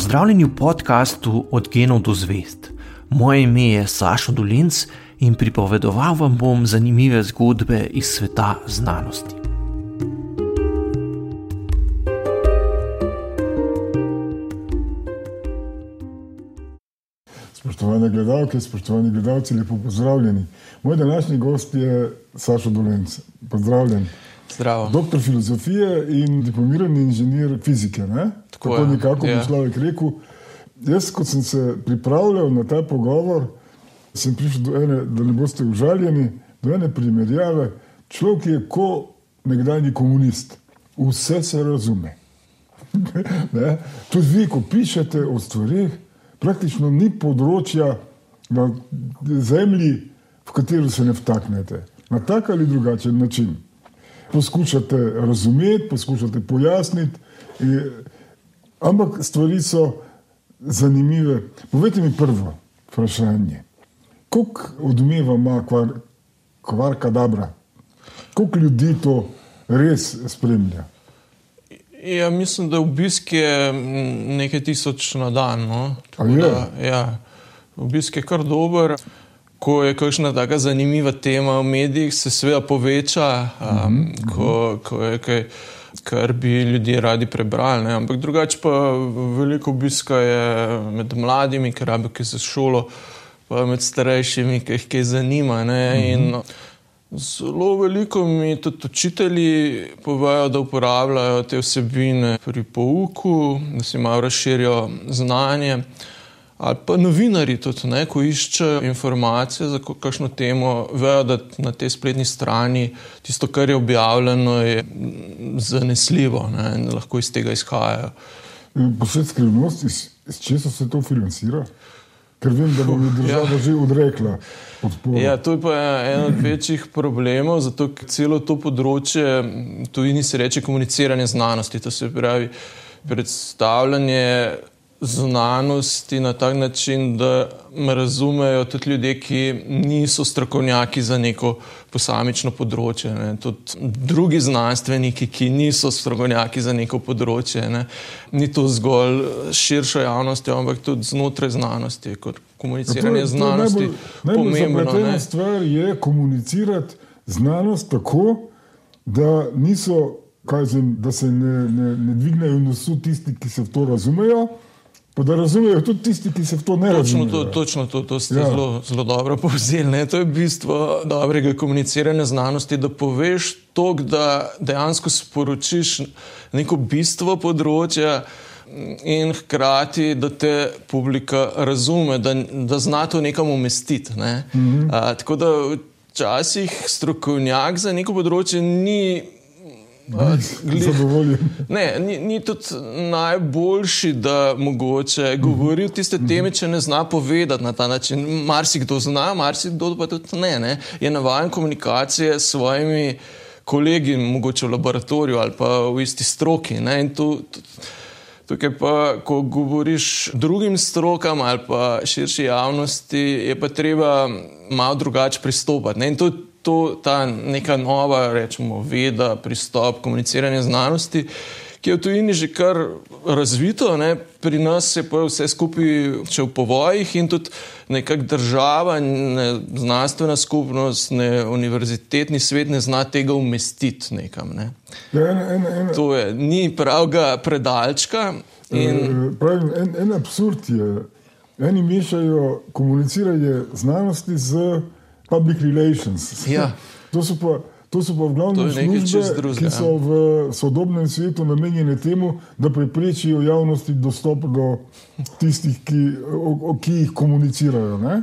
Pozdravljeni v podkastu Od genov do zvest. Moje ime je Sašo Dolinc in pripovedoval vam bom zanimive zgodbe iz sveta znanosti. Spoštovane gledalke, spoštovani gledalci, lepo pozdravljeni. Moj današnji gost je Sašo Dolenc. Pozdravljen. Zdravo. Doktor filozofije in diplomirani inženir fizike. Ne? Tako Tako je, nekako bi ja. človek rekel. Jaz, ko sem se pripravljal na ta pogovor, sem prišel do ene, da ne boste užaljeni, do ene primerjave. Človek je kot nekdanji komunist, vse se razume. Tudi vi, ko pišete o stvarih, praktično ni področja na zemlji, v katero se ne vtaknete. Na tak ali drugačen način. Poskušate razumeti, poskušate pojasniti, in, ampak stvari so zanimive. Povejte mi prvo vprašanje. Koliko odmeva ima kvar, kvarka dobra? Koliko ljudi to res spremlja? Ja, mislim, da obisk je nekaj tisoč na dan. No? Tako A je? Da, ja, obisk je kar dober. Ko je kakšna taka zanimiva tema v medijih, se seveda poveča, um, mm -hmm. ko, ko je kaj, kar bi ljudje radi prebrali. Ne? Ampak drugače pa veliko obiska je med mladimi, ki rabijo kaj za šolo, pa med starejšimi, ki jih kaj zanima. Mm -hmm. In Zelo veliko mi tudi učitelji povejo, da uporabljajo te vsebine pri pouku, da si malo razširijo znanje. Ali pa novinari tudi, ne, ko iščejo informacije za kakšno temo, vejo, da na tej spletni strani tisto, kar je objavljeno, je zanesljivo ne, in lahko iz tega izhajajo. Posebej skrivnost, iz, iz česa se to financira? Ker vem, da bo mi država ja. že odrekla podporo. Ja, to je pa en od večjih problemov, zato ker celo to področje, tujini se reče komuniciranje znanosti, to se pravi predstavljanje znanosti na tak način, da me razumejo tudi ljudje, ki niso strokovnjaki za neko posamično področje. Ne. Tudi drugi znanstveniki, ki niso strokovnjaki za neko področje. Ne. Ni to zgolj širša javnost, ampak tudi znotraj znanosti, kot komuniciranje znanosti. Najbolj pomembno, zapletena ne. stvar je komunicirati znanost tako, da, niso, kaj zem, da se ne, ne, ne dvignejo nosu tisti, ki se v to razumejo, pa da razumejo tudi tisti, ki se v to ne Točno razumejo. to, točno to, to ste Ja. zelo, zelo dobro povzeli. Ne? To je bistvo dobrega komuniciranja znanosti, da poveš to, da dejansko sporočiš neko bistvo področja in hkrati, da te publika razume, da, da zna to nekam umestiti. Ne? -hmm. A, tako da včasih strokovnjak za neko področje ni. Zadovoljen. Ne, ni, ni tudi najboljši, da mogoče govori o tiste teme, če ne zna povedati na ta način. Marsikdo zna, marsikdo pa tudi ne. ne. Je navaden komunikacije s svojimi kolegi, mogoče v laboratoriju ali pa v isti stroki. Ne. In tu, tu, Tukaj pa, ko govoriš drugim strokam ali pa širši javnosti, je pa treba malo drugače pristopati. Ne? In to je to, ta neka nova, rečemo, veda, pristop, komuniciranje znanosti, ki je v tujini že kar razvito. Ne? Pri nas je pa vse skupaj še v povojih in tudi nekak država, ne, znanstvena skupnost, ne, univerzitetni svet ne zna tega umestiti nekam. Ne? Ja, ena, ena, ena, To je, ni pravega predalčka. In, Eh, Pravim, en, en absurd je, eni mešajo komuniciranje znanosti z public relations. Ja. To so pa, to so pa v glavnem službe, ki so ja. v sodobnem svetu namenjene temu, da preprečijo javnosti dostop do tistih, ki, o, o, ki jih komunicirajo. Ne?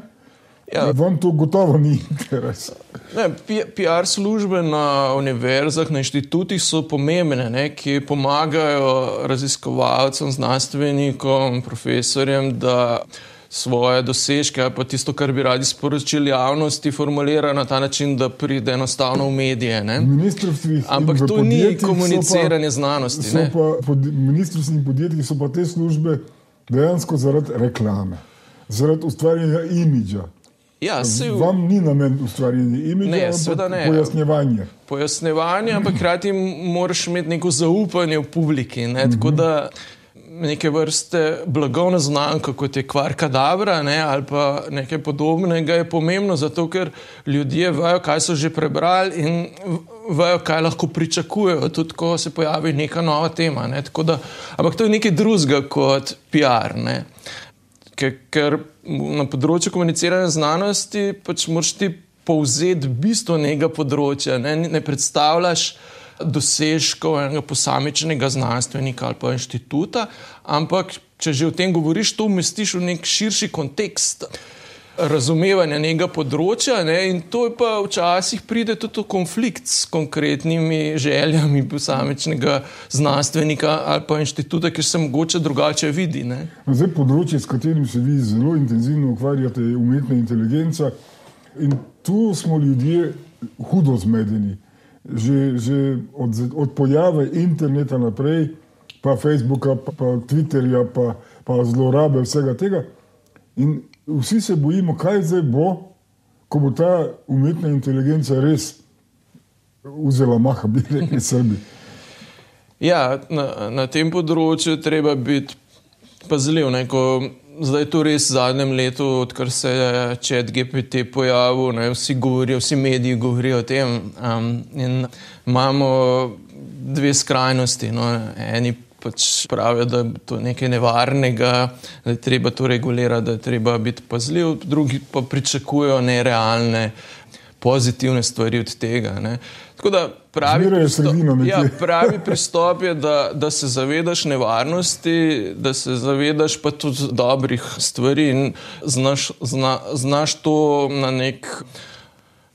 Ja. Vam to gotovo ni interes. ne, PR službe na univerzah, na inštitutih so pomembne, ne, ki pomagajo raziskovalcem, znanstvenikom, profesorjem, da svoje dosežke ali pa tisto, kar bi radi sporočili javnosti, formulirajo na ta način, da pride enostavno v medije. Ne. In Ampak v to ni so pa- komuniciranje znanosti. Pa pod ministrstvih in podjetjih so pa te službe dejansko zaradi reklame, zaradi ustvarjanja imidža. Ja, se Vam ni namen ustvarjanja imidža, Ne, ampak ne. pojasnjevanje. pojasnjevanje, ampak hkrati moraš imeti neko zaupanje v publiki. Ne? Tako da neke vrste blagovna znamka, kot je kvar kadabra ne, ali pa nekaj podobnega, je pomembno, zato ker ljudje vejo, kaj so že prebrali in vejo, kaj lahko pričakujejo, tudi ko se pojavi neka nova tema. Ne, da, ampak to je nekaj drugega kot PR. Ne. Ker, ker na področju komuniciranja znanosti pač moraš ti povzeti bistvo nekega področja, ne, ne predstavljaš dosežkov enega posamičnega znanstvenika ali pa inštituta, ampak če že o tem govoriš, to umestiš v nek širši kontekst razumevanja nekega področja ne, in to je pa včasih pride tudi v konflikt s konkretnimi željami posamičnega znanstvenika ali pa inštituta, ki se mogoče drugače vidi. Zdaj področje, s katerim se vi zelo intenzivno ukvarjate, je umetna inteligenca in tu smo ljudje hudo zmedeni že, že od, od pojave interneta naprej, pa Facebooka, pa, pa Twitterja, pa, pa zlorabe vsega tega. In vsi se bojimo, kaj zdaj bo, ko bo ta umetna inteligenca res vzela maha, bi rekli Srbi. Ja, na, na tem področju treba biti pazljiv. Ne, zdaj je to res v zadnjem letu, odkar se je čet GPT pojavil, ne, vsi govorijo, vsi mediji govorijo o tem. Um, in imamo dve skrajnosti. No, eni pač pravijo, da je to nekaj nevarnega, da je treba to regulirati, da je treba biti pazljiv, drugi pa pričakujejo nerealne, pozitivne stvari od tega. Ne. Tako da pravi, pristop, ja, pravi pristop je, da, da se zavedaš nevarnosti, da se zavedaš pa tudi dobrih stvari in znaš, zna, znaš to na nek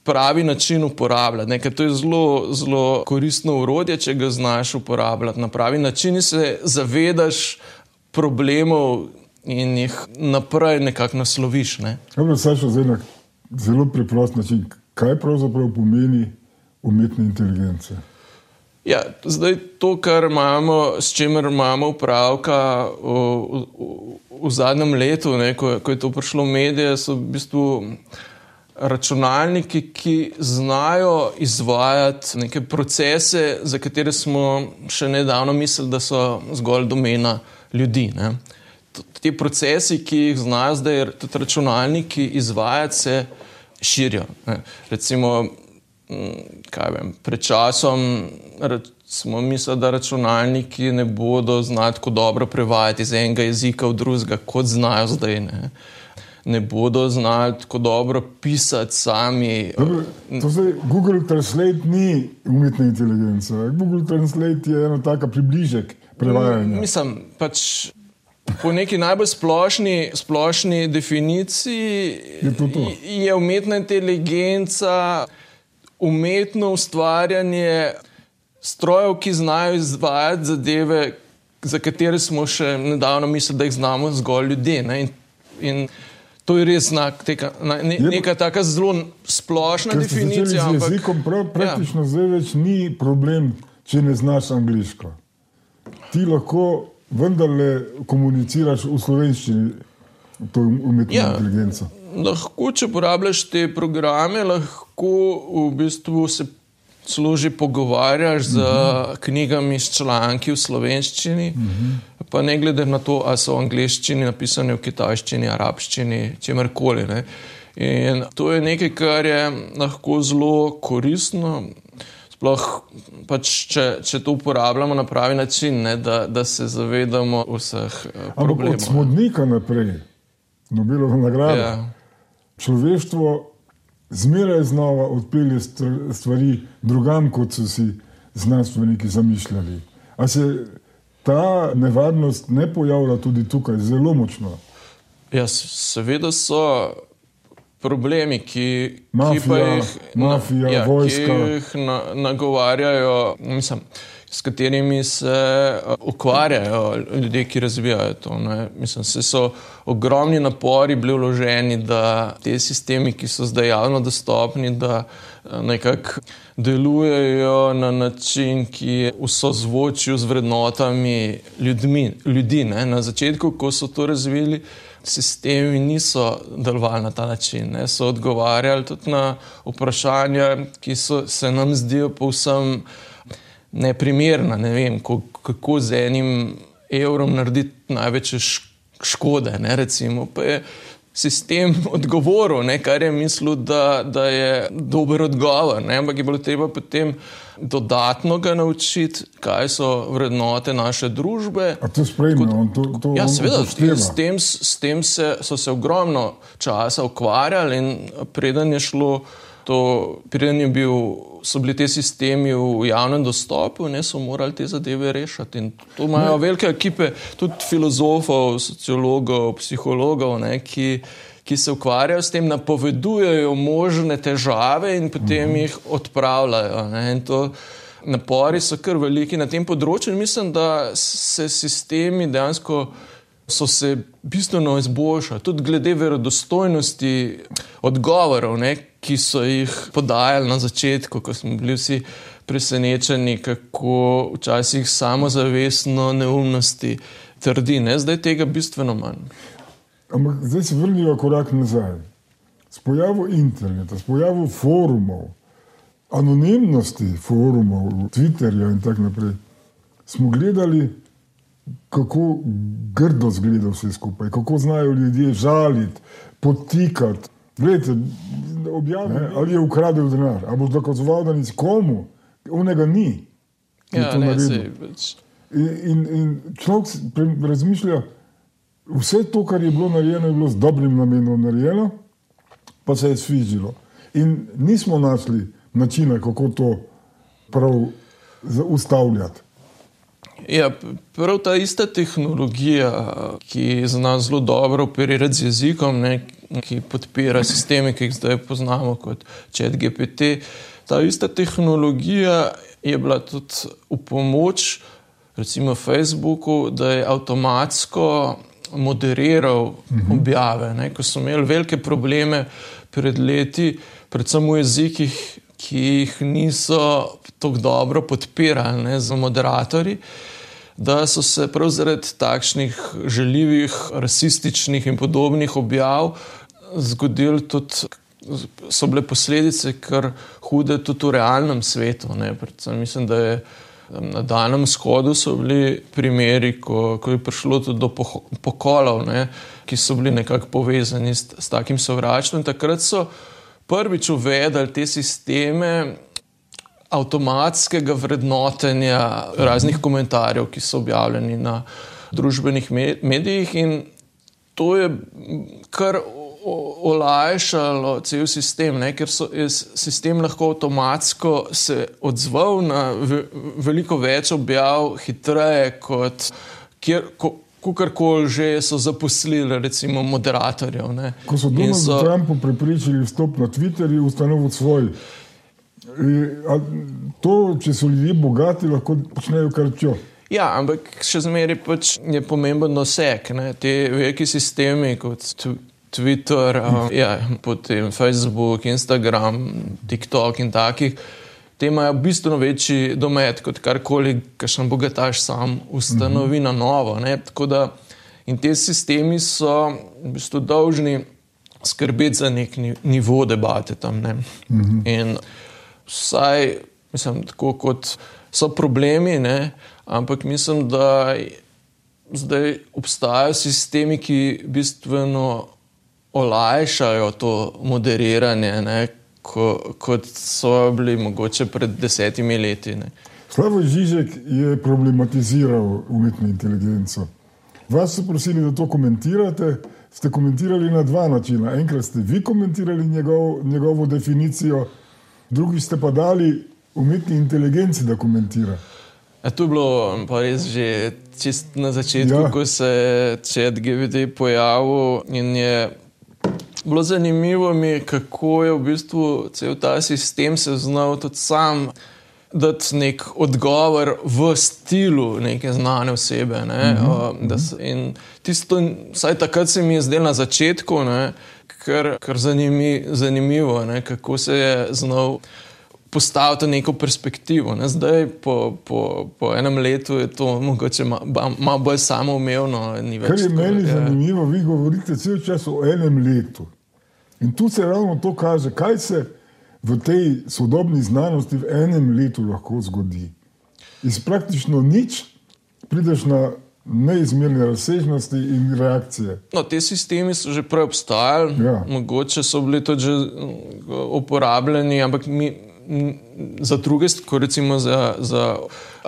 pravi način uporabljati. Ne, to je zelo, zelo koristno urodje, če ga znaš uporabljati na pravi način in se zavedaš problemov in jih naprej nekako nasloviš. Ne. Ja, Saša, zdaj na zelo preprost način, kaj pravzaprav pomeni umetne inteligence. Ja, zdaj to, kar imamo, s čimer imamo upravka v, v, v zadnjem letu, ne, ko, ko je to prišlo v medije, so v bistvu računalniki, ki znajo izvajati neke procese, za katere smo še nedavno mislili, da so zgolj domena ljudi. Ne. Ti procesi, ki jih znajo zdaj tudi računalniki izvajati, se širijo. Ne. Recimo, vem, pred časom smo mislili, da računalniki ne bodo znati tako dobro prevajati iz enega jezika v drugega, kot znajo zdaj. Ne, ne bodo znali tako dobro pisati sami. Dobre, to se Google Translate ni umetna inteligenca. Google Translate je ena taka približek prevajanja. Mislim, pač. Po neki najbolj splošni, splošni definiciji je, to to. je umetna inteligenca umetno ustvarjanje strojev, ki znajo izvajati zadeve, za katere smo še nedavno mislili, da jih znamo zgolj ljudje. Ne? In, in to je res znak tega, ne, neka tako zelo splošna definicija. Z jezikom prav, ja. praktično ja. zdaj več ni problem, če ne znaš angliško. Ti lahko vendarle komuniciraš v slovenščini, to umetno ja. inteligenco lahko, če uporabljaš te programe, lahko v bistvu se služi pogovarjaš z uh mhm. -huh. knjigami, s članki v slovenščini, uh mhm. -huh. pa ne glede na to, ali so v angliščini napisane v kitajščini, arabščini, čemerkoli. In to je nekaj, kar je lahko zelo koristno. Sploh, pač, če, če to uporabljamo na pravi način, ne, da, da se zavedamo vseh uh, problemov. Od smodnika naprej, Nobelova nagrada. Ja človeštvo zmeraj znova odpelje stvari drugam, kot so si znanstveniki zamišljali. A se ta nevarnost ne pojavlja tudi tukaj zelo močno? Ja, seveda so problemi, ki, mafija, ki pa jih, mafija, ja, ki jih na, nagovarjajo. Mislim, s katerimi se uh, ukvarjajo ljudje, ki razvijajo to. Ne. Mislim, da so ogromni napori bili vloženi, da te sistemi, ki so zdaj javno dostopni, da uh, nekako delujejo na način, ki je v sozvočju z vrednotami ljudmi, ljudi. Ne. Na začetku, ko so to razvili. Sistemi niso delovali na ta način, ne. so odgovarjali tudi na vprašanja, ki so, se nam zdijo povsem neprimerna. Ne vem, kako z enim evrom narediti največje škode. Ne, recimo, pa je sistem odgovoril, ne, kar je mislil, da, da je dober odgovor. Ne, ampak je bilo treba potem dodatno ga naučiti, kaj so vrednote naše družbe. A to spremljamo, to, to Ja, seveda, s tem, s tem se, so se ogromno časa ukvarjali in preden je šlo. To, preden bil, so bili ti sistemi v javnem dostopu, ne so morali te zadeve rešiti. In to imajo velike ekipe, tudi filozofov, sociologov, psihologov, ne, ki, ki se ukvarjajo s tem, napovedujejo možne težave in potem uh -huh. jih odpravljajo. Ne, to, napori so kar veliki na tem področju in mislim, da se sistemi dejansko so se bistveno izboljšali, tudi glede verodostojnosti odgovorov, ne, ki so jih podajali na začetku, ko smo bili vsi presenečeni, kako včasih samozavestno neumnosti trdi. Ne. Zdaj tega bistveno manj. Ampak zdaj se vrnimo korak nazaj. S pojavom interneta, s pojavom forumov, anonimnosti forumov, Twitterja in tako naprej, smo gledali, kako grdo zgleda vse skupaj, kako znajo ljudje žaliti, potikati. Glejte, objavi, ne, ali je ukradel denar, ali boš dokazoval, da nisi komu, onega ni. Ja, ne, sej, pač, In, in, in človek pre- razmišlja, vse to, kar je bilo narejeno, je bilo z dobrim namenom narejeno, pa se je svižilo. In nismo našli načina, kako to prav ustavljati. Ja, prav ta ista tehnologija, ki zna zelo dobro operirati z jezikom, ne, ki podpira sisteme, ki jih zdaj poznamo kot ChatGPT, ta ista tehnologija je bila tudi v pomoč, recimo Facebooku, da je avtomatsko moderiral objave. Ne, ko so imeli velike probleme pred leti, predvsem v jezikih, ki jih niso tako dobro podpirali ne, za moderatorji. Da so se prav zaradi takšnih žaljivih, rasističnih in podobnih objav zgodili tudi, so bile posledice kar hude tudi v realnem svetu. Ne. Predvsem mislim, da je na Danem shodu so bili primeri, ko, ko je prišlo tudi do pokolov, ne, ki so bili nekako povezani s, s takim sovraštvom. Takrat so prvič uvedli te sisteme avtomatskega vrednotenja raznih komentarjev, ki so objavljeni na družbenih me- medijih, in to je kar olajšalo cel sistem, ne? ker so, je sistem lahko avtomatsko se odzval na ve, veliko več objav, hitreje kot kjer. Ko, Kukorkoli že so zaposlili, recimo, moderatorjev. ne. Ko so Donald Trumpu prepričali vstop na Twitter, je ustanovil svoj. E, To, če so ljudje bogati, lahko počnejo kar čo. Ja, ampak še zmeraj pač je pomemben doseg. Ne? Te veliki sistemi kot tw- Twitter, um, ja, potem Facebook, Instagram, TikTok in takih. Te imajo bistveno večji domet kot karkoli, kar še bogataš sam ustanovi na novo. ne. Tako da in te sistemi so v bistvu dolžni skrbeti za nek ni- nivo debate tam. ne. In vsaj, mislim, tako kot so problemi, ne, ampak mislim, da zdaj obstajajo sistemi, ki bistveno olajšajo to moderiranje, ne, ko, kot so bili mogoče pred desetimi leti. Ne. Slavoj Žižek je problematiziral umetno inteligenco. Vas so prosili, da to komentirate. Ste komentirali na dva načina. Enkrat ste vi komentirali njegov, njegovo definicijo, drugi ste pa dali umetni inteligenci, da komentira. A to je bilo pa res že čist na začetku, Ja. ko se je chat GVD pojavil in je bilo zanimivo mi, kako je v bistvu cel ta sistem se znal tudi sam dati nek odgovor v stilu neke znane osebe. Ne? Mm -hmm. se- in tisto, vsaj takrat se mi je zdelo na začetku, ne, kar, kar zanimi, zanimivo, ne, kako se je znal postaviti neko perspektivo. Ne. Zdaj, po, po, po enem letu, je to mogoče ma- malo bolj samoumevno. Kar je tako, meni ja. zanimivo, vi govorite cel čas o enem letu. In tu se ravno to kaže, kaj se v tej sodobni znanosti v enem letu lahko zgodi. Iz praktično nič prideš na neizmerne razsežnosti in reakcije. No, te sistemi so že prej obstajali, Ja. mogoče so bili tudi mm, uporabljeni, ampak mi, za druge, kot recimo za, za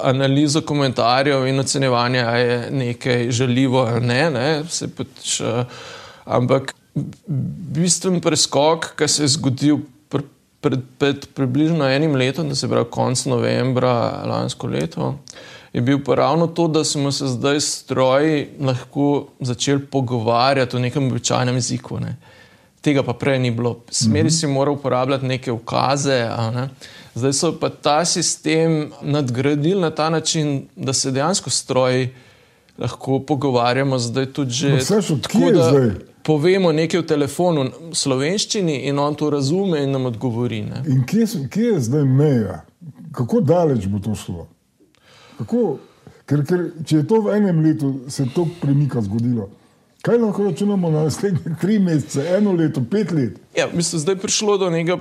analizo komentarjev in ocenjevanje, ali je nekaj žaljivo ali ne. ne pač, eh, ampak bistven preskok, ki se je zgodil pr, pred, pred približno enim letom, da se pravi konec novembra lansko leto. Je bil pa ravno to, da smo se zdaj stroji lahko začeli pogovarjati v nekem običajnem jeziku. Ne. Tega pa prej ni bilo. Smeri si moral uporabljati neke ukaze. Ne. Zdaj so pa ta sistem nadgradili na ta način, da se dejansko stroji lahko pogovarjamo. Zdaj tudi že No, Saš, od tako, da zdaj? povemo nekaj v telefonu v slovenščini in on to razume in nam odgovori. Ne. In kje, so- kje je zdaj meja? Kako daleč bo to šlo? Kako, ker, ker, če je to v enem letu, se je to premika zgodilo. Kaj lahko računamo na naslednje tri mesece, eno leto, pet let? Ja, mislim, zdaj je prišlo do nekega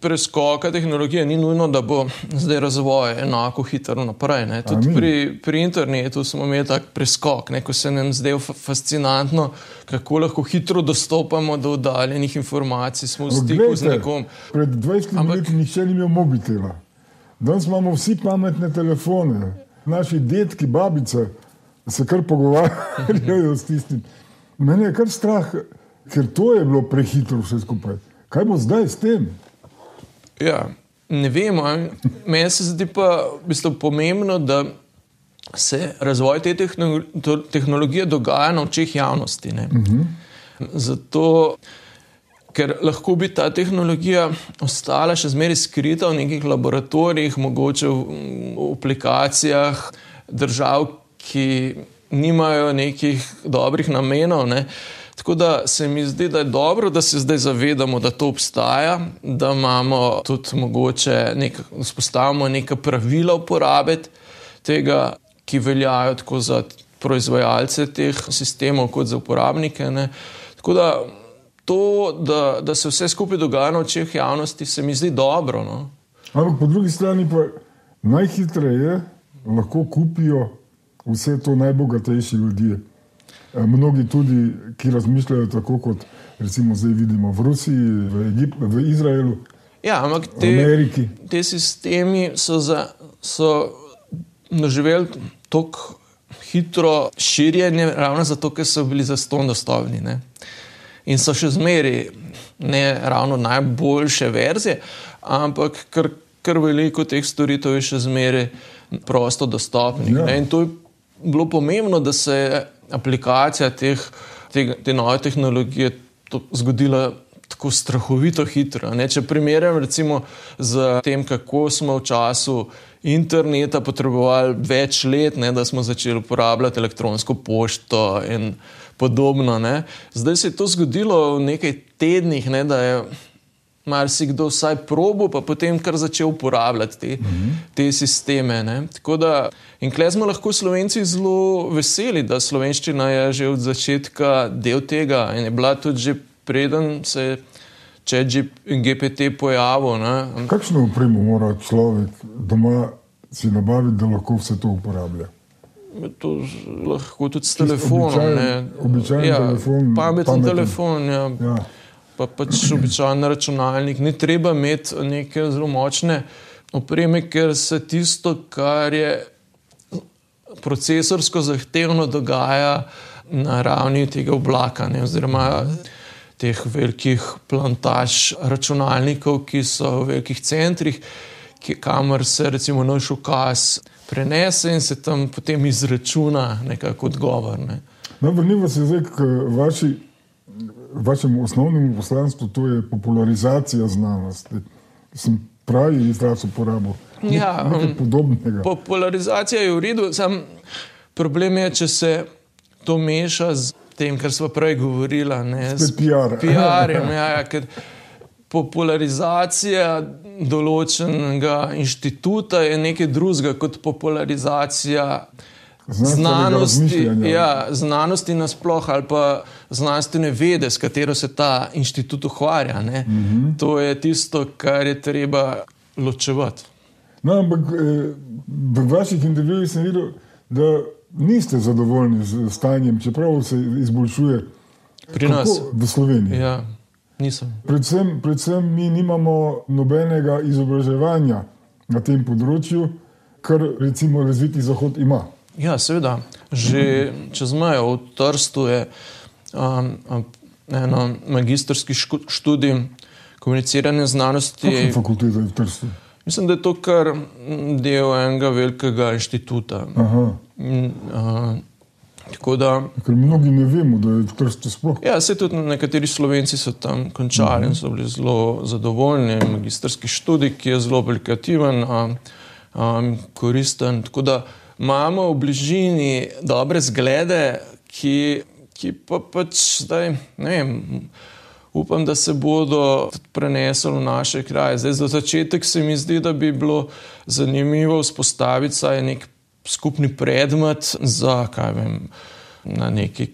preskoka tehnologije. Ni nujno, da bo zdaj razvoj enako hitro naprej. Ne. Tudi pri, pri internetu smo imeli tak preskok, ne, ko se nam zdelo fa- fascinantno, kako lahko hitro dostopamo do oddaljenih informacij, smo v stiku z glejte, nekom. Pred 20 Ampak- leti nihče ni imel mobitela. Danes imamo vsi pametne telefone. Naši detki, babice se kar pogovarjajo s tistim. Mene je kar strah, ker to je bilo prehitro vse skupaj. Kaj bo zdaj s tem? Ja, ne vemo. Meni se zdi pa v bistvu pomembno, da se razvoj te tehnolo tehnologije dogaja na očeh javnosti. ne. Zato, ker lahko bi ta tehnologija ostala še zmeraj skrita v nekih laboratorijih, mogoče v, v aplikacijah držav, ki nimajo nekih dobrih namenov. Ne. Tako da se mi zdi, da je dobro, da se zdaj zavedamo, da to obstaja, da imamo tudi mogoče nek, vzpostavimo neka pravila uporabe tega, ki veljajo tako za proizvajalce teh sistemov, kot za uporabnike. Ne. Tako da to, da, da se vse skupaj dogaja na očeh javnosti, se mi zdi dobro. No. Ampak po drugi strani pa najhitreje lahko kupijo vse to najbogatejši ljudje. Eh, Mnogi tudi, ki razmišljajo tako, kot recimo zdaj vidimo v Rusiji, v, Egip, v Izraelu, Ja, ampak te, Ameriki. te sistemi so, za, so doživeli tako hitro širjenje, ravno zato, ker so bili zaston dostopni. Ne? In so še zmeri ne ravno najboljše verzije, ampak kar, kar veliko teh storitev je še zmeri prosto dostopnih. Ja. Ja. In to je bilo pomembno, da se je aplikacija teh, te, te nove tehnologije to zgodila tako strahovito hitro. Ne? Če primerjam recimo z tem, kako smo v času interneta potrebovali več let, ne, da smo začeli uporabljati elektronsko pošto in podobno. Ne? Zdaj se je to zgodilo v nekaj tednih, ne, da je marsikdo vsaj probo, pa potem kar začel uporabljati te, mm -hmm. te sisteme. Ne? Tako Da, in klej smo lahko slovenci zelo veseli, da slovenščina je že od začetka del tega in je bila tudi že preden se je če GPT pojavil. Ne? Kakšno opremo mora človek doma si nabaviti, da lahko vse to uporablja? To lahko tudi s telefonom. običajen- običajen telefon, Pameten pameten. telefon. Ja. Ja. Pa pač običajen računalnik. Ni treba imeti neke zelo močne opreme, ker se tisto, kar je procesorsko zahtevno, dogaja na ravni tega oblaka, ne, oziroma teh velikih plantaž računalnikov, ki so v velikih centrih, ki, kamor se recimo naš ukaz prenese in se tam potem izračuna nekako odgovor. Ne. No, vrnimo se zdaj k vaši, vašemu osnovnemu poslanstvu, to je popularizacija znanosti. Sem pravi izraz uporabil. Ja, nekaj um, podobnega. je v redu, sam problem je, če se to meša z tem, kar smo prej govorili. Spet PR. PR-jem. Ja, ja, ker popularizacija določenega inštituta je nekaj drugega kot popularizacija. Znanosti, ja, znanosti nasploh ali pa znanstvene vede, s katero se ta inštitut ukvarja. Mm -hmm. To je tisto, kar je treba ločevati. No, ampak eh, v vaših intervjujih sem videl, da niste zadovoljni z stanjem, čeprav se izboljšuje Pri nas. Kako v Sloveniji. Ja, nisem. Predvsem, predvsem mi nimamo nobenega izobraževanja na tem področju, kar recimo razviti Zahod ima. Ja, seveda. Že čez mejo v Trstu je um, um, eno magistrski študij komuniciranja znanosti. Kakšna fakulteta je v Trstu? Mislim, da je to kar del enega velikega inštituta. Aha, Mm, uh, tako da, ker mnogi ne vemo, da je v Trstu sploh. ja, se tudi nekateri slovenci so tam končali in so bili zelo zadovoljni. Magistrski študij, ki je zelo aplikativen, um, koristen. Tako da imamo v bližini dobre zglede, ki, ki pa pač zdaj, ne vem. Upam, da se bodo prenesli v naše kraje. Zdaj, za začetek se mi zdi, da bi bilo zanimivo vzpostaviti saj nek skupni predmet za, kaj vem, na neki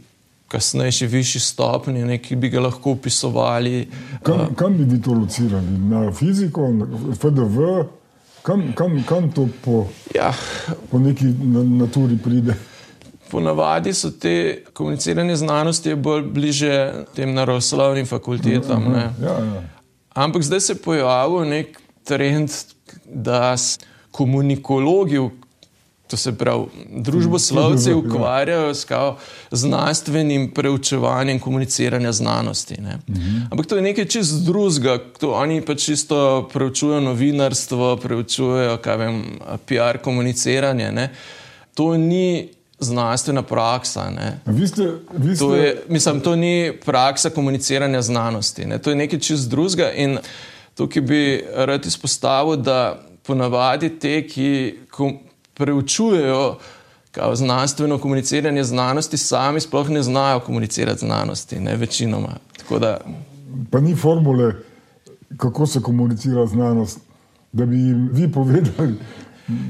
kasnejši, višji stopnji, neki bi ga lahko upisovali. Kam, kam bi to locirali? Na fiziko, na FDV? Kam, kam, kam to po, Ja, po neki na, naturi pride? ponavadi so te komunicirane znanosti bolj bliže tem naravoslovnim fakultetam. Ne. Ja, ja. Ampak zdaj se je pojavil nek trend, da komunikologi, to se pravi, družboslovci Ja. ukvarjajo s kao znanstvenim preučevanjem komuniciranja znanosti. Ne. Ampak to je nekaj čist drugega. Oni pa čisto preučujejo novinarstvo, preučujejo vem, PR komuniciranje. Ne. To ni znanstvena praksa. Ne. Vi ste, vi ste, To, je, mislim, to ni praksa komuniciranja znanosti. Ne? To je nekaj čist drugega. In tukaj bi rad izpostavil, da ponavadi te, ki preučujejo kao, znanstveno komuniciranje znanosti, sami sploh ne znajo komunicirati znanosti, ne večinoma. Tako da, pa ni formule, kako se komunicira znanost, da bi jim vi povedali.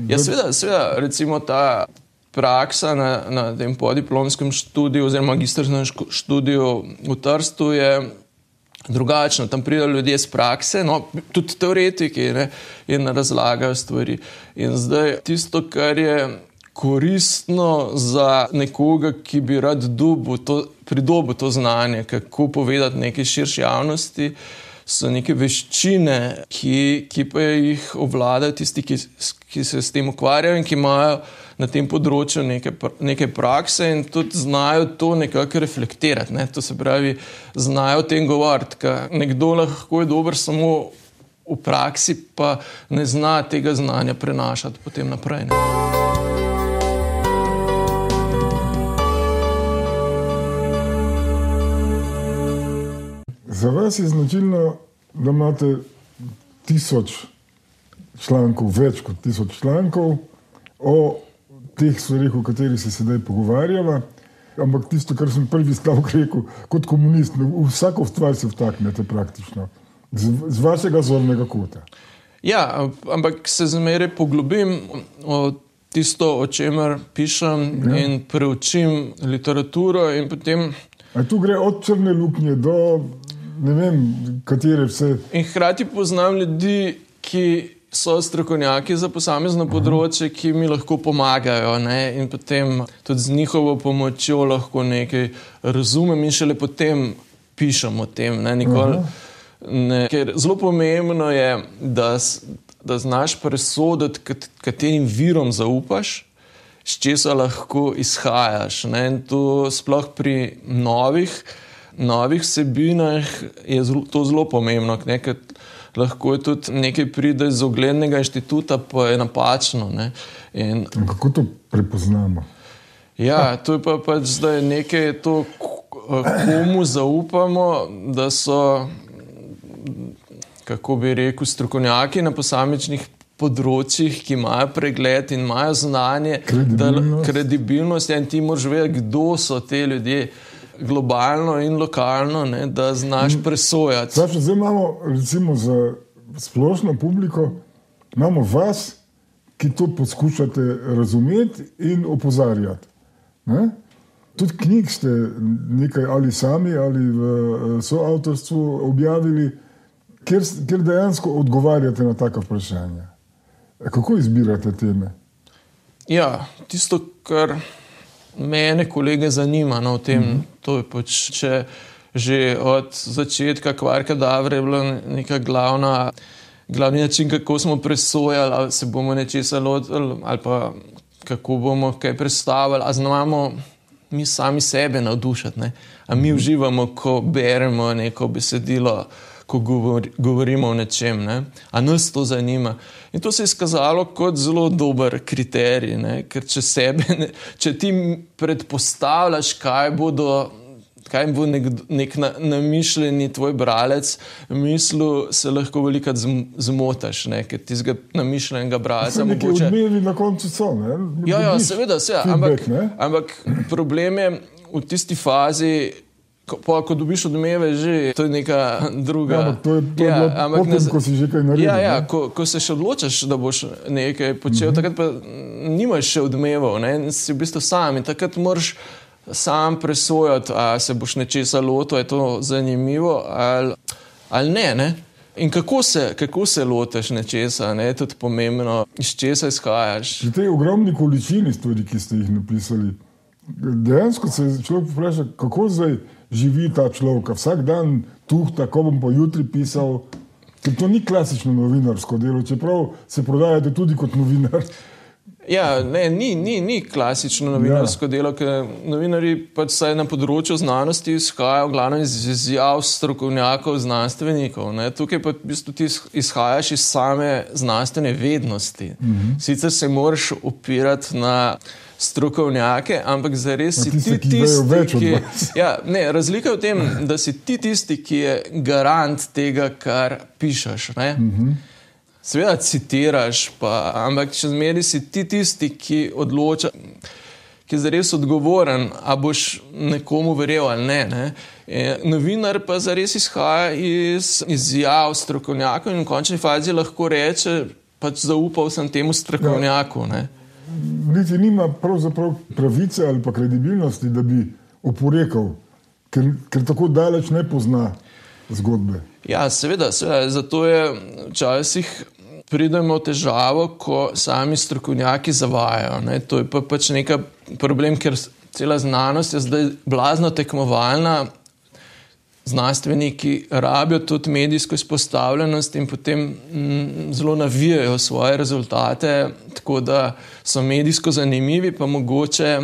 Ja, seveda, seveda, recimo ta praksa na, na tem podiplomskem študiju, oziroma magistrskem študiju v Trstu je drugačna. Tam pridejo ljudje iz prakse, no, tudi teoretiki, ne, in razlagajo stvari. In zdaj tisto, kar je koristno za nekoga, ki bi rad dobil to, pridobil to znanje, kako povedati nekaj širši javnosti. So neke veščine, ki, ki pa jih obvladajo tisti, ki, ki se s tem ukvarjajo in ki imajo na tem področju neke, neke prakse in tudi znajo to nekako reflektirati. Ne? To se pravi, znajo o tem govoriti. Nekdo lahko je dober samo v praksi, pa ne zna tega znanja prenašati potem naprej. Ne? Za vas je značilno, da imate tisoč člankov, več kot tisoč člankov o teh stvarih, o katerih se sedaj pogovarjava. Ampak tisto, kar sem prvi stavek rekel, kot komunist, vsako stvar se vtaknete praktično, z, z vašega zornega kota. Ja, ampak se zmeraj poglobim o tisto, o čemer pišem ja. in preučim literaturo in potem. A tu gre od črne luknje do ne vem, katere vse. In hkrati poznam ljudi, ki so strokovnjaki za posamezno področje, ki mi lahko pomagajo. Ne? In potem tudi z njihovo pomočjo lahko nekaj razumem in šele potem pišem o tem. Ne? Nikoli, ne, ker zelo pomembno je, da, da znaš presoditi, kat, katerim virom zaupaš. S česa lahko izhajaš. Ne? In to sploh pri novih, novih vsebinah je to zelo pomembno. Ne? Ker lahko je tudi nekaj pride iz oglednega inštituta, pa je napačno. Ne? In, Kako to prepoznamo? ja, to je pa pač zdaj nekaj, to, komu zaupamo, da so, kako bi rekel, strokovnjaki na posamičnih področjih, ki imajo pregled in imajo znanje, da Kredibilnost. kredibilnost je in ti moraš vedeti, kdo so te ljudje. Globalno in lokalno, ne, da znaš presojati. Saša, zdaj imamo, recimo, za splošno publiko, imamo vas, ki to poskušate razumeti in opozarjati. Ne? Tudi knjig ste nekaj ali sami ali v eh, soavtorstvu objavili, kjer, kjer dejansko odgovarjate na taka vprašanja. Kako izbirate teme? Ja, tisto, kar mene, kolege, zanima no, v tem, mm -hmm. to je pač, če že od začetka kvarka Davre je bila neka glavna. Glavni način, kako smo presojali, ali se bomo nečesa lotili, ali pa kako bomo kaj predstavili, ali znamo mi sami sebe navdušiti. Ne? A mi uživamo, ko beremo neko besedilo, ko govor, govorimo o nečem, ne? a nas to zanima. In to se je izkazalo kot zelo dober kriterij, ne? ker če, sebe, ne, če ti predpostavljaš, kaj bodo kaj bo nek, nek na, namišljeni tvoj bralec mislil, se lahko veliko zmotaš, ne? ker ti zga namišljenega bralca. Nekaj mogoče... odmevi na koncu so, ne? Ja, ja seveda, se, ampak, ampak problem je v tisti fazi, Ko, pa, ko dobiš odmeve, že to je neka druga. Ja, to je to, ja, ampak ne znamo, ko si že kaj naredil. Ja, ja, ko, ko se še odločiš, da boš nekaj počel, mm -hmm. takrat pa nimaš še odmevov, ne? si v bistvu sam in takrat moraš sam presojati, ali se boš nečesa lotil, je to zanimivo ali, ali ne, ne. In kako se, kako se lotiš nečesa, ne? je tudi pomembno, iz česa izhajaš. Pri tej ogromni količini stvari, ki ste jih napisali, dejansko se človek vpraša, kako zdaj živi ta človek. Vsak dan tu, tako bom pa jutri pisal. Ker to ni klasično novinarsko delo, čeprav se prodajate tudi kot novinar. Ja, ne, ni, ni, ni klasično novinarsko ja. delo, ker novinari pač na področju znanosti izhajajo glavno iz izjav strokovnjakov, znanstvenikov. Ne. Tukaj pa v bistvu ti izhajaš iz same znanstvene vednosti. Mhm. Sicer se moraš opirati na strokovnjake, ampak zares si ti tisti, ki. Ja, ne, razlika je v tem, da si ti tisti, ki je garant tega, kar pišeš. Mhm. Seveda citiraš, pa, ampak če zmeri si ti tisti, ki odloča, ki je zares odgovoren, a boš nekomu verjel ali ne. ne? E, novinar pa zares izhaja iz izjav strokovnjakov in v končni fazi lahko reče, pač zaupal sem temu strokovnjaku. Ja. Niti nima pravzaprav pravice ali pa kredibilnosti, da bi oporekal, ker, ker tako daleč ne pozna zgodbe. Ja, seveda, seveda. zato je včasih pridemo v težavo, ko sami strokovnjaki zavajajo. Ne. To je pa pač nekaj problem, ker cela znanost je zdaj blazno tekmovalna. Znanstveniki rabijo tudi medijsko izpostavljenost in potem mm, zelo navijajo svoje rezultate, tako da so medijsko zanimivi, pa mogoče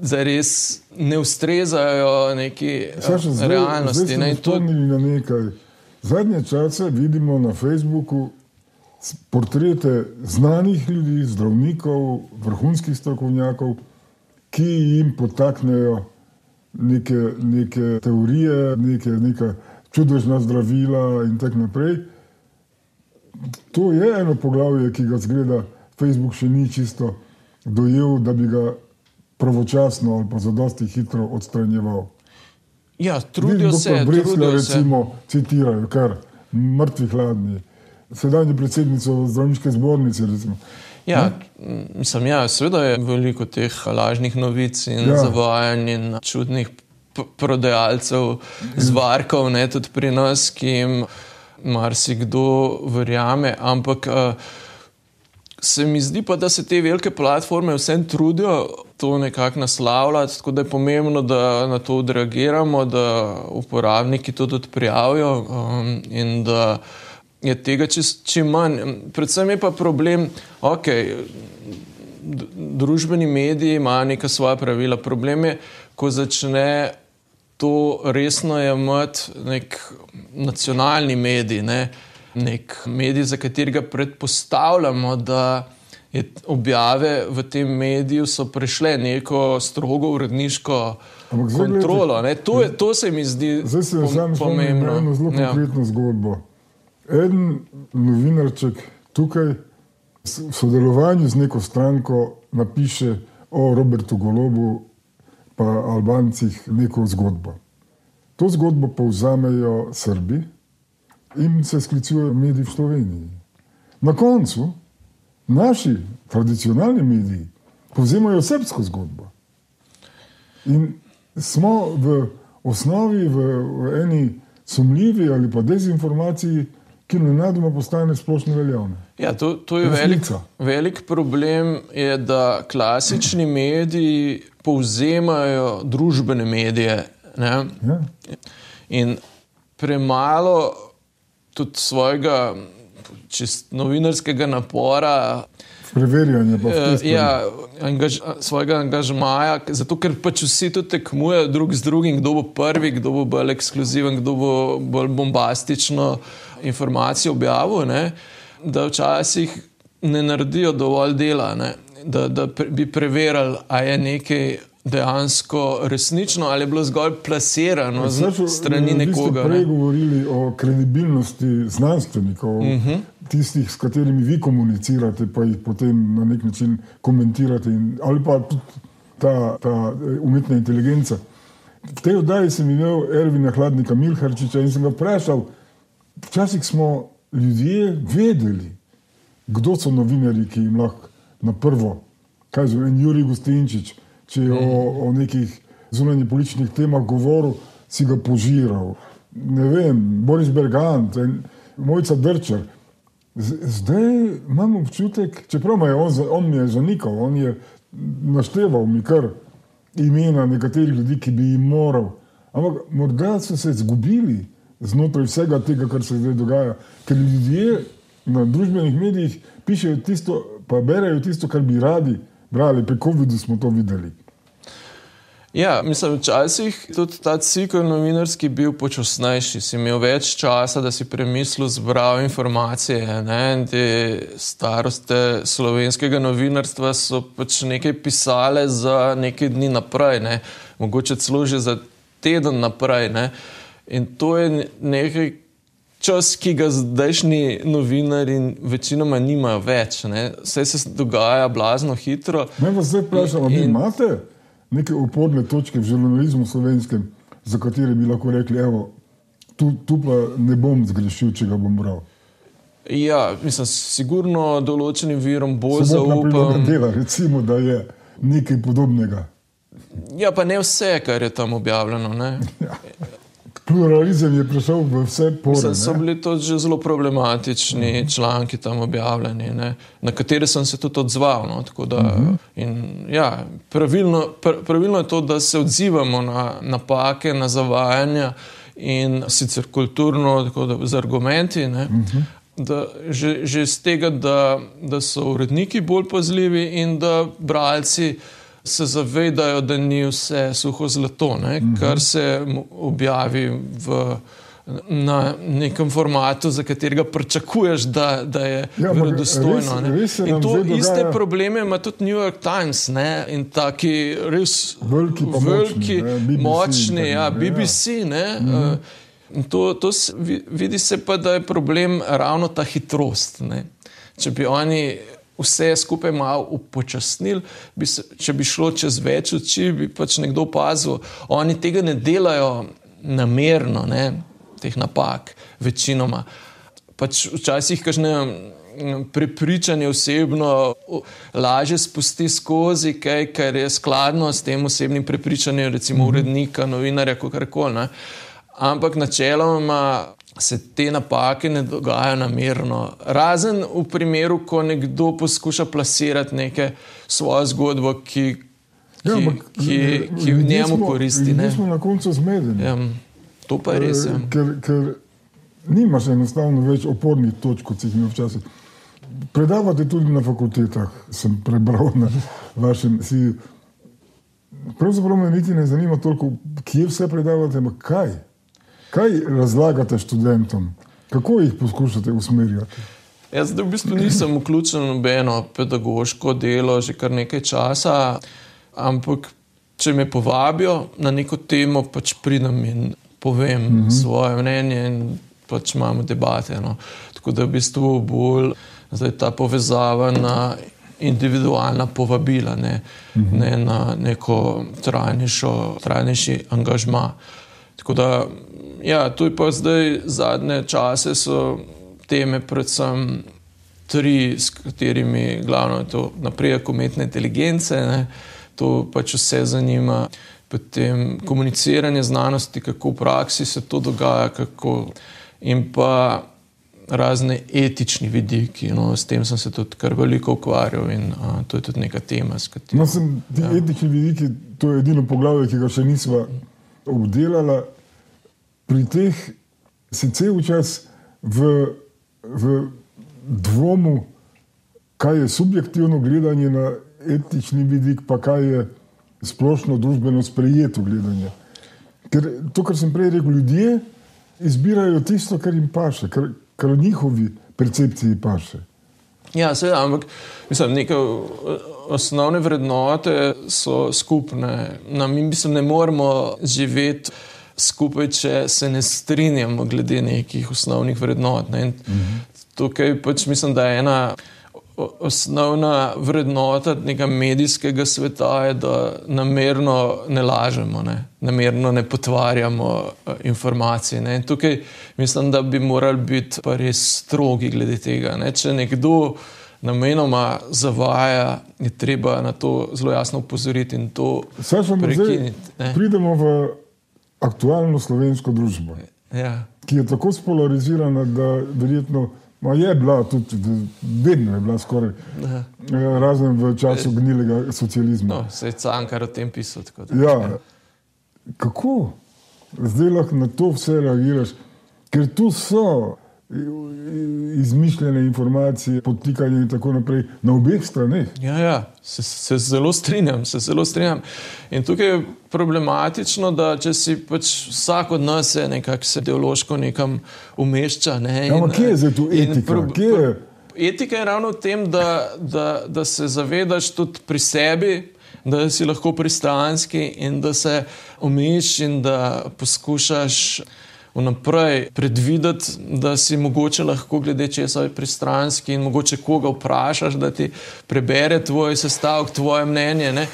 za res ne ustrezajo neki realnosti. Zdaj, zdaj ne, to... na nekaj. Zadnje čase vidimo na Facebooku portrete znanih ljudi, zdravnikov, vrhunskih strokovnjakov, ki jim potaknejo neke, neke teorije, neke, neke čudežna zdravila in tako naprej. To je eno poglavje, ki ga zgleda Facebook še ni čisto dojel, da bi ga pravočasno ali pa zadosti hitro odstranjeval. Ja, trudijo se. Brisle, recimo, citirajo, kar mrtvi hladni. Sedajni predsednico zdravniške zbornice. Recimo. Ja, mislim, ja, seveda je veliko teh lažnih novic in ja. zavajanj in čudnih prodajalcev zvarkov, ne tudi pri nas, ki jim marsikdo verjame. Ampak uh, se mi zdi pa, da se te velike platforme vsem trudijo to nekako naslavljati, tako da je pomembno, da na to odreagiramo, da uporabniki to tudi prijavijo um, in da je tega čim manj. Predvsem je pa problem, ok. Družbeni mediji imajo neka svoja pravila. Problem je, ko začne to resno imeti nek nacionalni medij, ne? nek medij, za katerega predpostavljamo, da je objave v tem mediju so prešle neko strogo uredniško kontrolo. To, je, to se mi zdi Zdaj se pom pomembno. Eno zelo ja. konkretno zgodbo. En novinarček tukaj v sodelovanju z neko stranko napiše o Robertu Golobu pa Albancih neko zgodbo. To zgodbo povzamejo Srbi in se sklicujejo mediji v Sloveniji. Na koncu naši tradicionalni mediji povzemajo srpsko zgodbo. In smo v osnovi v, v eni sumljivi ali pa dezinformaciji, ki nenadoma postane splošno veljavne. Ja, to, to je velik, velik problem, je, da klasični mediji povzemajo družbene medije. Ja. In premalo tudi svojega novinarskega napora. Preverjanje pa uh, ja, angaž, svojega angažmaja, zato ker pač vsi tu tekmujejo drug z drugim, kdo bo prvi, kdo bo bolj ekskluziven, kdo bo bolj bombastično informacijo objavil, ne, da včasih ne naredijo dovolj dela, ne, da, da pre, bi preverili, ali je nekaj dejansko resnično ali je bilo zgolj plasirano z strani nekoga. Vi ste prej govorili o kredibilnosti znanstvenikov, uh mhm. -huh. Tistih, s katerimi vi komunicirate, pa jih potem na nek način komentirate, in, ali pa tudi ta, ta eh, umetna inteligenca. V tej oddaji sem imel Ervina Hladnika Milharčiča in sem ga vprašal, včasih smo ljudje vedeli, kdo so novinari, ki jim lahko na prvo, kaj zove, en Juri Gostinčič, če je o, o nekih zunanjih političnih temah govoril, si ga požiral. Ne vem, Boris Bergant, Mojca Drčer. Zdaj imam občutek, čeprav je on, on mi je zanikal, on je našteval mi kar imena nekaterih ljudi, ki bi jim moral. Ampak morda so se izgubili znotraj vsega tega, kar se zdaj dogaja, ker ljudje na družbenih medijih pišejo tisto, pa berejo tisto, kar bi radi brali, pri COVID-u smo to videli. Ja, mislim, včasih tudi ta cikl novinarski bil počasnejši. Si imel več časa, da si premislil, zbral informacije. Ne? Te staroste slovenskega novinarstva so pač nekaj pisale za nekaj dni naprej, ne? mogoče celo že za teden naprej. Ne? In to je nekaj, čas, ki ga zdajšnji novinari večinoma nimajo več. Ne? Vse se dogaja blazno hitro. Ne, pa zdaj vprašam, ali imate neke uporne točke v žurnalizmu slovenskem, za katere bi lahko rekli, evo, tu, tu pa ne bom zgrešil, če ga bom bral. Ja, mislim, sigurno določenim virom bolj zaupam. Dela, recimo, da je nekaj podobnega. Ja, pa ne vse, kar je tam objavljeno. Ja pluralizem je prišel v vse pore. So bili to že zelo problematični uh. -huh. članki tam objavljeni, ne? na katere sem se tudi odzval. No? Da, uh mhm. -huh. in, ja, pravilno, pr pravilno je to, da se odzivamo na napake, na zavajanja in sicer kulturno, da, z argumenti. Uh mhm. -huh. Da, že, že z tega, da, da so uredniki bolj pazljivi in da bralci uh, se zavedajo, da ni vse suho zlato, ne, -hmm. kar se objavi v, na nekem formatu, za katerega pričakuješ, da, da je ja, verodostojno. In to iste probleme ima tudi New York Times ne, in taki res veliki, veliki močni, močni ja, BBC. Ne, mm -hmm. To, to se, vidi se pa, da je problem ravno ta hitrost. Ne. Če bi oni vse skupaj malo upočasnili. Bi se, če bi šlo čez več oči, bi pač nekdo opazil. Oni tega ne delajo namerno, ne, teh napak, večinoma. Pač včasih kažne. Prepričanje osebno lažje spusti skozi, kaj, kar je skladno s tem osebnim prepričanjem, recimo mhm. urednika, novinarja, kako koli. Ampak načeloma se te napake ne dogajajo namerno. Razen v primeru, ko nekdo poskuša plasirati neko svojo zgodbo, ki, ki, ja, ki, ki v njemu koristi. Mi smo na koncu zmedeni. Ja, to pa je res. Ja. Ker, ker nimaš enostavno več opornih točk, kot si jih imel včasih. Predavate tudi na fakultetah, sem prebral na vašem CV. Pravzaprav me niti ne zanima toliko, kje vse predavate, ampak kaj. Kaj razlagate študentom, kako jih poskušate usmerjati? Jaz v bistvu nisem vključen v nobeno pedagoško delo že kar nekaj časa, ampak če me povabijo na neko temo, pač pridem in povem mm -hmm. svoje mnenje in pač imamo debate. No. Tako da je v bistvu bolj ta povezava na individualna povabila, ne, mm -hmm. ne na neko trajnejši angažma. Tako da ja, tu je pa zdaj zadnje čase, so teme, predvsem tri, s katerimi glavno je to napredek umetne inteligence, ne, to pač vse zanima. Potem komuniciranje znanosti, kako v praksi se to dogaja, kako, in pa razne etični vidiki. No, s tem sem se tudi kar veliko ukvarjal in a, to je tudi neka tema. katero- No, sem, ti ja. etični vidiki, to je edino poglavje, ki ga še nismo obdelali. Pri teh si cel čas v, v dvomu, kaj je subjektivno gledanje na etični vidik, pa kaj je splošno družbeno sprejeto gledanje. Ker to, kar sem prej rekel, ljudje izbirajo tisto, kar jim paše, kar, kar njihovi percepciji paše. Ja, seveda, ampak mislim, neke o- osnovne vrednote so skupne. No, mi mislim, ne moremo živeti skupaj, če se ne strinjamo glede nekih osnovnih vrednot. Ne. In Tukaj pač mislim, da je ena osnovna vrednota tega medijskega sveta, je, da namerno ne lažemo, ne. namerno ne potvarjamo eh, informacij. Ne. In Tukaj mislim, da bi morali biti pa res strogi glede tega. Ne. Če nekdo namenoma zavaja, je treba na to zelo jasno upozoriti in to prekiniti. pridemo v aktualno slovensko družbo, Ja. ki je tako spolarizirana, da verjetno ma je bila tudi, vedno je bila skoraj, Ja. eh, razen v času gnilega socializma. No, se je cankar o tem pisal. da- Ja, kako zdaj lahko na to vse reagiraš, ker tu so izmišljene informacije, podtikanje in tako naprej na obeh straneh. Ja, ja se, se zelo strinjam, se zelo strinjam. In tukaj je problematično, da če si pač vsak od nas se nekako se ideološko nekam umešča. Ne, Ja, ampak kje je zdaj tu in etika? pro- je? Etika je ravno v tem, da, da, da se zavedaš tudi pri sebi, da si lahko pristranski in da se omejiš in da poskušaš vnaprej predvideti, da si mogoče lahko glede česa pristranski in mogoče koga vprašaš, da ti prebere tvoj sestavek, tvoje mnenje. Ne?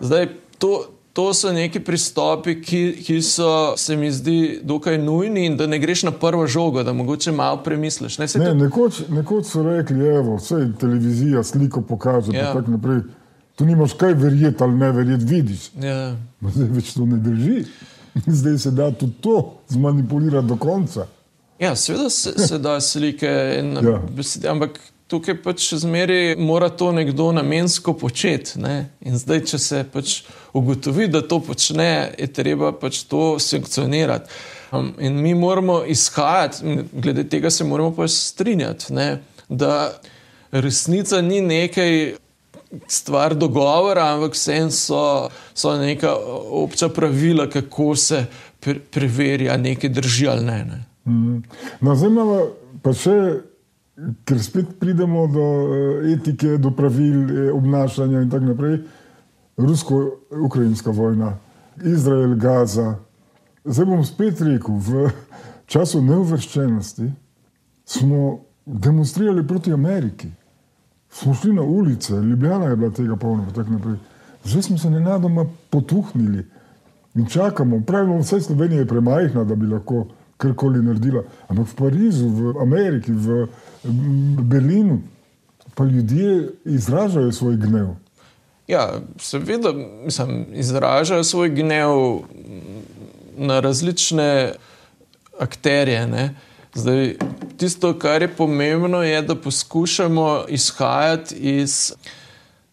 Zdaj, to, to so neki pristopi, ki, ki so se mi zdi dokaj nujni in da ne greš na prvo žogo, da mogoče malo premisliš. Ne, Ne, nekoč, nekoč so rekli, evo, vse televizija sliko pokaže, Ja. ja. tako naprej. Tu nimaš kaj verjeti ali ne verjeti, vidiš. Ja. Zdaj več to ne drži. Zdaj se da tudi to zmanipulirati do konca. Ja, seveda se, se da slike, in, Ja. besede, ampak tukaj pač zmeraj mora to nekdo namensko početi. Ne? In zdaj, če se pač ugotovi, da to počne, je treba pač to sankcionirati. Um, in mi moramo izhajati, glede tega se moramo pač strinjati, ne? da resnica ni nekaj. Stvar dogovora, ampak vsem so, so neka obča pravila, kako se pre preverja, nekaj drži ali ne. ne. Mhm. No, zdaj imamo pa še, ker spet pridemo do eh, etike, do pravil eh, obnašanja in tako naprej. Rusko-ukrajinska vojna, Izrael, Gaza. Zdaj bom spet rekel, v času neuvrščenosti smo demonstrirali proti Ameriki. Smo šli na ulice, Ljubljana je bila tega polna, in tako naprej. Zdaj smo se nenadoma potuhnili in čakamo. Pravimo, vse Slovenija je premajhna, da bi lahko karkoli naredila. Ampak v Parizu, v Ameriki, v Berlinu pa ljudje izražajo svoj gnev. Ja, seveda, mislim, izražajo svoj gnev na različne akterje. Ne? Zdaj, tisto, kar je pomembno, je, da poskušamo izhajati iz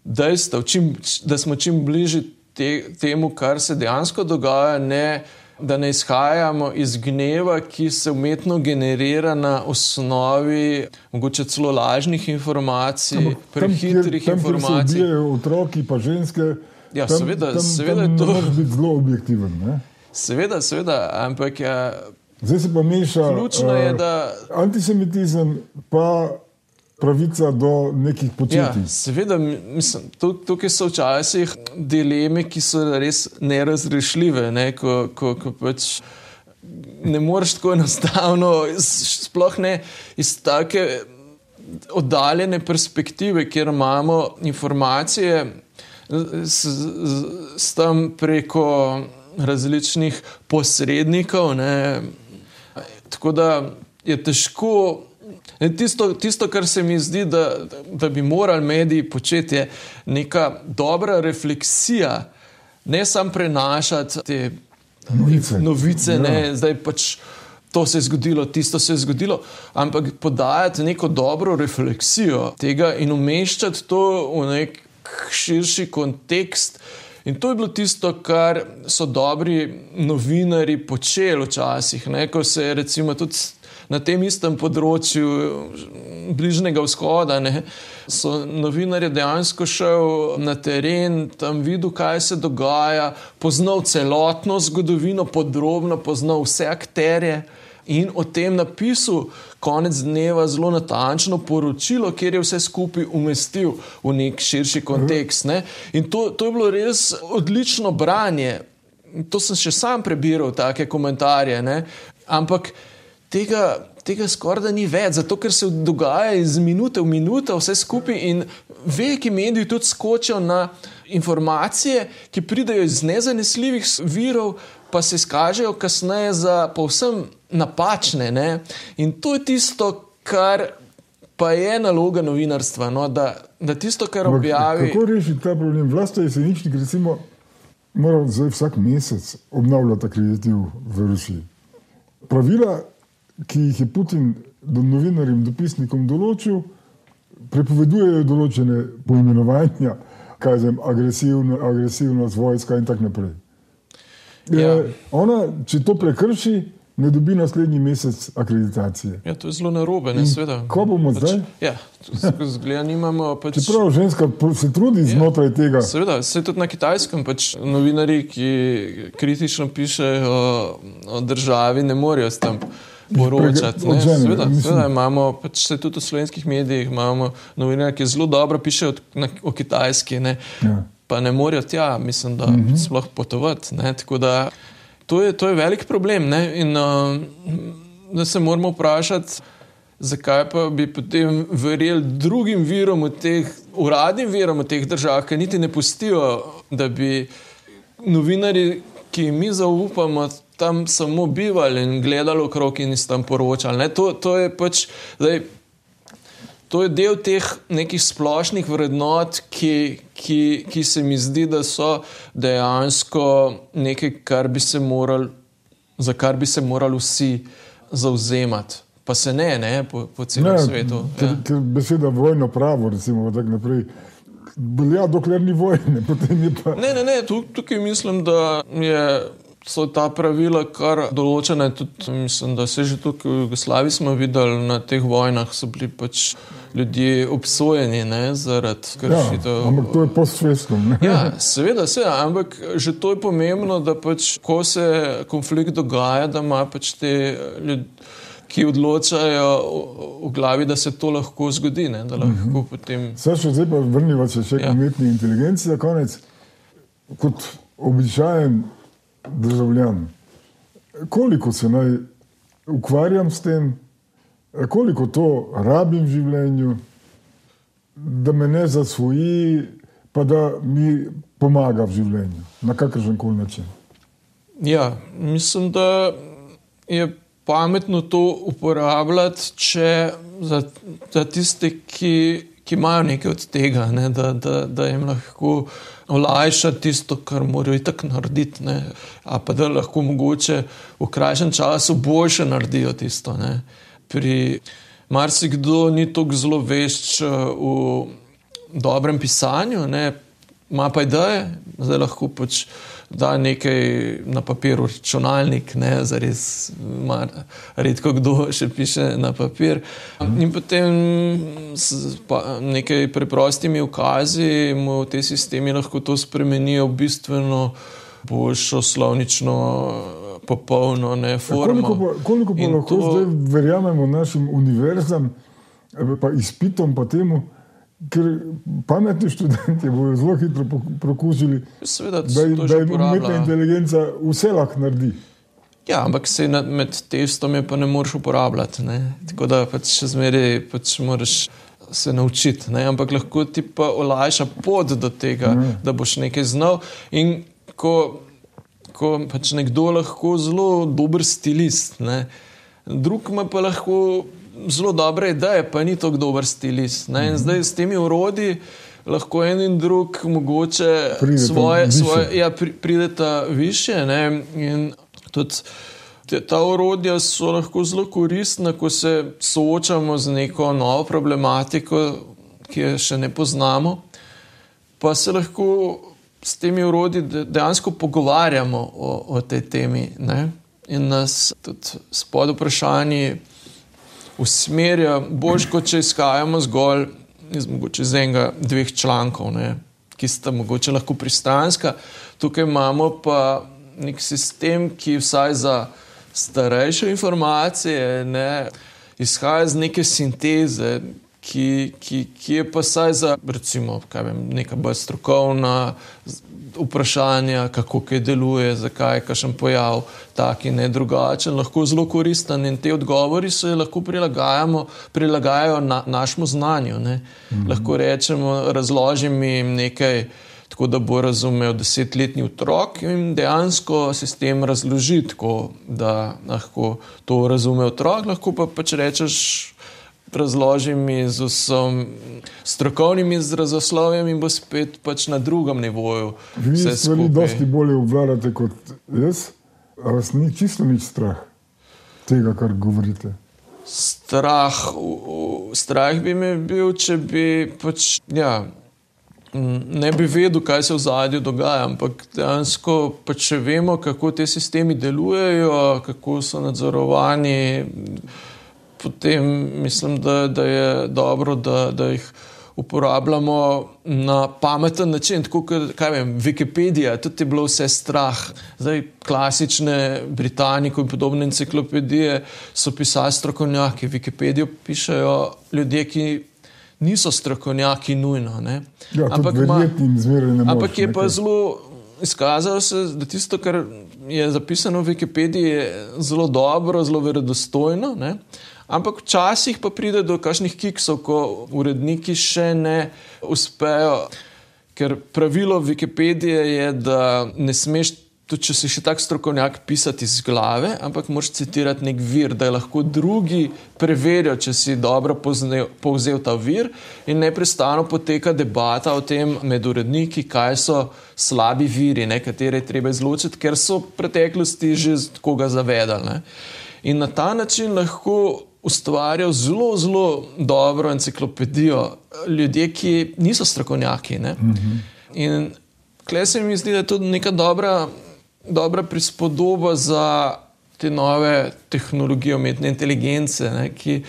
dejstev, čim, da smo čim bližje te, temu, kar se dejansko dogaja, ne, da ne izhajamo iz gneva, ki se umetno generira na osnovi mogoče celo lažnih informacij, prehitrih tam, kjer, tam, kjer se informacij. otroki, pa ženske. Ja, tam, seveda, tam, seveda tam je to- biti zelo objektiven. Ne? Seveda, seveda, ampak ja, Zdaj se pa meša ključno je, eh, da. antisemitizem, pa pravica do nekih Ja, početij. seveda, mislim, tu- tukaj so včasih dileme, ki so res nerazrešljive. Ne, ko, ko, ko pač ne moreš tako enostavno, s- sploh ne iz take oddaljene perspektive, kjer imamo informacije s, s, s tam preko različnih posrednikov. Ne, tako da je težko. Tisto, tisto, kar se mi zdi, da, da bi morali mediji početi, je neka dobra refleksija, ne samo prenašati te Novice. novice Ja. ne, zdaj pač To se je zgodilo, tisto se je zgodilo, ampak podajati neko dobro refleksijo tega in umeščati to v nek širši kontekst. In to je bilo tisto, kar so dobri novinari počeli včasih, ne? ko se je recimo tudi na tem istem področju Bližnjega vzhoda, ne? so novinari dejansko šel na teren, tam videl, kaj se dogaja, poznal celotno zgodovino, podrobno poznal vse akterje in o tem napisal konec dneva zelo natančno poročilo, kjer je vse skupaj umestil v nek širši kontekst. Ne? In to, to je bilo res odlično branje. To sem še sam prebiral, take komentarje. Ne? Ampak tega, tega skoraj da ni več, zato ker se dogaja iz minute v minuto, vse skupaj in veliki mediji tudi skočijo na informacije, ki pridejo iz nezanesljivih virov, pa se izkažejo kasneje za povsem napačne. Ne? In to je tisto, kar pa je naloga novinarstva. No? Da, da tisto, kar objavi. Kako rešiti ta problem? Vlasta je seničnik, recimo, mora vsak mesec obnavljati akreditiv v Rusiji. Pravila, ki jih je Putin do novinarjem, dopisnikom določil, prepovedujejo določene poimenovanja, kaj je agresivno, agresivnost vojska in tako naprej. Ja. Ona, če to prekrši, ne dobi naslednji mesec akreditacije. Ja, to je zelo narobe, ne sveda. Ko bomo pač, zdaj? Ja, zgleda, nimamo. Pač, Čeprav ženska se trudi ja, znotraj tega. Seveda, se tudi na kitajskem, pač novinari, ki kritično pišejo o, o državi, ne morejo s tem. Poročati. Sveda, sveda, imamo pač se tudi v slovenskih medijih, imamo novinarje, ki zelo dobro pišejo o kitajski, ne, ja. pa ne morejo tja, mislim, da mhm. -huh. sploh potovati. Tako da to je, to je velik problem. In, uh, se moramo vprašati, zakaj pa bi potem verjeli drugim virom, teh, uradnim virom v teh državah, ki niti ne pustijo, da bi novinari, ki jim mi zaupamo, tam samo bivali in gledali okrog in tam poročali. To, to je pač. Zdaj, To je del teh nekih splošnih vrednot, ki, ki, ki se mi zdi, da so dejansko nekaj, kar moral, za kar bi se morali vsi zauzemati. Pa se ne, ne po, po celem ne, svetu. Ker, ja. ker beseda vojno pravo, recimo, tako naprej. Ja, dokler ni vojne, potem je pa. Ne, ne, ne, tukaj mislim, da je so ta pravila kar določene. Tudi, mislim, da se že tukaj v Jugoslaviji smo videli na teh vojnah, so bili pač ljudje obsojeni ne, zaradi kršitev. Ja, ampak to je posvestno. Ja, seveda, seveda, ampak že to je pomembno, da pač, ko se konflikt dogaja, da ima pač te ljudi. Ki odločajo v glavi, da se to lahko zgodi. Ne, lahko uh mhm. -huh. potem... Zdaj, zdaj pa vrnimo se še ja. umetni inteligenci za konec. Kot običajen državljan. Koliko se naj ukvarjam s tem, koliko to rabim v življenju, da me ne zasvoji, pa da mi pomaga v življenju na kakršen koli način. Ja, mislim, da je pametno to uporabljati, če za, za tiste, ki, ki imajo nekaj od tega, ne, da, da, da jim lahko olajša tisto, kar morajo tako narediti, ne. a pa da lahko mogoče v krajšem času boljše naredijo tisto. Ne. Pri marsikdo ni tako zelo vešč uh, v dobrem pisanju, ne. ima pa ideje, zdaj lahko pač da nekaj na papir, računalnik, ne za res, redko kdo še piše na papir. In potem s pa, nekaj preprostimi ukazi mu te sistemi lahko to spremenijo v bistveno boljšo slovnično. Popolno, ne, koliko pa, koliko pa lahko to... zdaj verjamemo našim univerzam, pa izpitom, pa temu, Ker pametni študenti bodo zelo hitro prokužili, Seveda, da, da je umetna inteligenca vse lahko naredi. Ja, ampak se med testom je pa ne moreš uporabljati. Ne? Tako da pač še zmeraj pač moraš se naučiti. Ne? Ampak lahko ti pa olajša pot do tega, ne. da boš nekaj znal. In ko, ko pač nekdo lahko zelo dober stilist, ne? drug ima pa lahko zelo dobre ideje, pa ni tako dober stilist. Mm -hmm. Zdaj s temi urodi lahko en in drug mogoče prideta svoje, svoje, ja, pri, prideta više. Ne? In tudi te, ta orodja so lahko zelo koristna, ko se soočamo z neko novo problematiko, ki jo še ne poznamo. Pa se lahko s temi orodji dejansko pogovarjamo o, o tej temi. Ne? In nas tudi spod vprašanji usmerja, bolj kot če izhajamo zgolj iz, iz enega, dveh člankov, ne? ki sta mogoče lahko pristranska. Tukaj imamo pa nek sistem, ki vsaj za starejše informacije ne, izhaja iz neke sinteze, ki, ki, ki je pa vsaj za recimo, vem, neka bolj strokovna vprašanja, kako kaj deluje, zakaj je kakšen pojav, tak in ne drugačen, lahko zelo koristen in te odgovori se lahko prilagajajo na, našemu znanju. Mm -hmm. Lahko rečemo, razložim jim nekaj tako da bo razumel desetletni otrok in dejansko sistem razloži tako, da lahko to razume otrok, lahko pa pač rečeš. Razloži mi z vsem strokovnim izrazoslovjem, in bo spet pač na drugem nivoju. Vi stvari dosti bolje obvladate kot jaz, vas ni čisto nič strah tega, kar govorite. Strah, strah bi me bil, če bi pač, ja, ne bi vedel, kaj se v zadju dogaja, ampak dejansko pa če vemo, kako ti sistemi delujejo, kako so nadzorovani, potem mislim, da, da je dobro, da, da jih uporabljamo na pameten način. Tako kot vem, Wikipedija, tudi je bilo vse strah. Zdaj, klasične Britanike in podobne enciklopedije so pisali strokovnjaki, Wikipedijo pišajo ljudje, ki niso strokovnjaki nujno. Ja, ampak, ma, ampak je pa zelo izkazalo se, da tisto, kar je zapisano v Wikipediji, je zelo dobro, zelo verodostojno. Ne? Ampak včasih pa pride do kakšnih kiksov, ko uredniki še ne uspejo. Ker pravilo Wikipedije je, da ne smeš tudi če si še tak strokovnjak, pisati iz glave, ampak moraš citirati nek vir, da lahko drugi preverijo, če si dobro poznel, povzel ta vir. In neprestano poteka debata o tem med uredniki, kaj so slabi viri, ne, katere je treba izločiti, ker so v preteklosti že koga zavedali. Ne. In na ta način lahko. Ustvarjajo zelo, zelo dobro enciklopedijo ljudje, ki niso strokovnjaki. Uh mhm. -huh. In klej se mi zdi, da je to neka dobra dobra prispodoba za te nove tehnologije umetne inteligence, ne, ki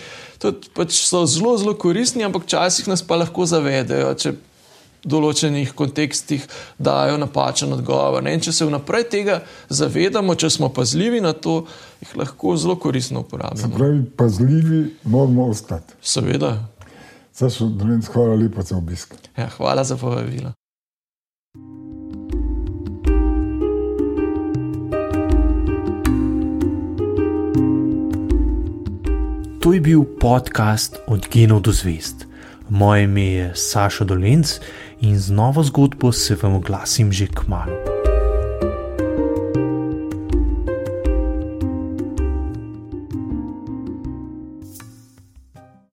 pač so zelo, zelo koristni, ampak včasih nas pa lahko zavedajo, če določenih kontekstih dajo napačen odgovor. Ne. In če se vnaprej tega zavedamo, če smo pazljivi na to, jih lahko zelo koristno uporabljamo. Se pravi, pazljivi moramo ostati. Seveda. Sašo, hvala lepa za obisk. Ja, hvala za povabilo. To je bil podcast Od genov do zvest. Moje ime je Saša Dolence in z novo zgodbo se vam oglasim že k malu.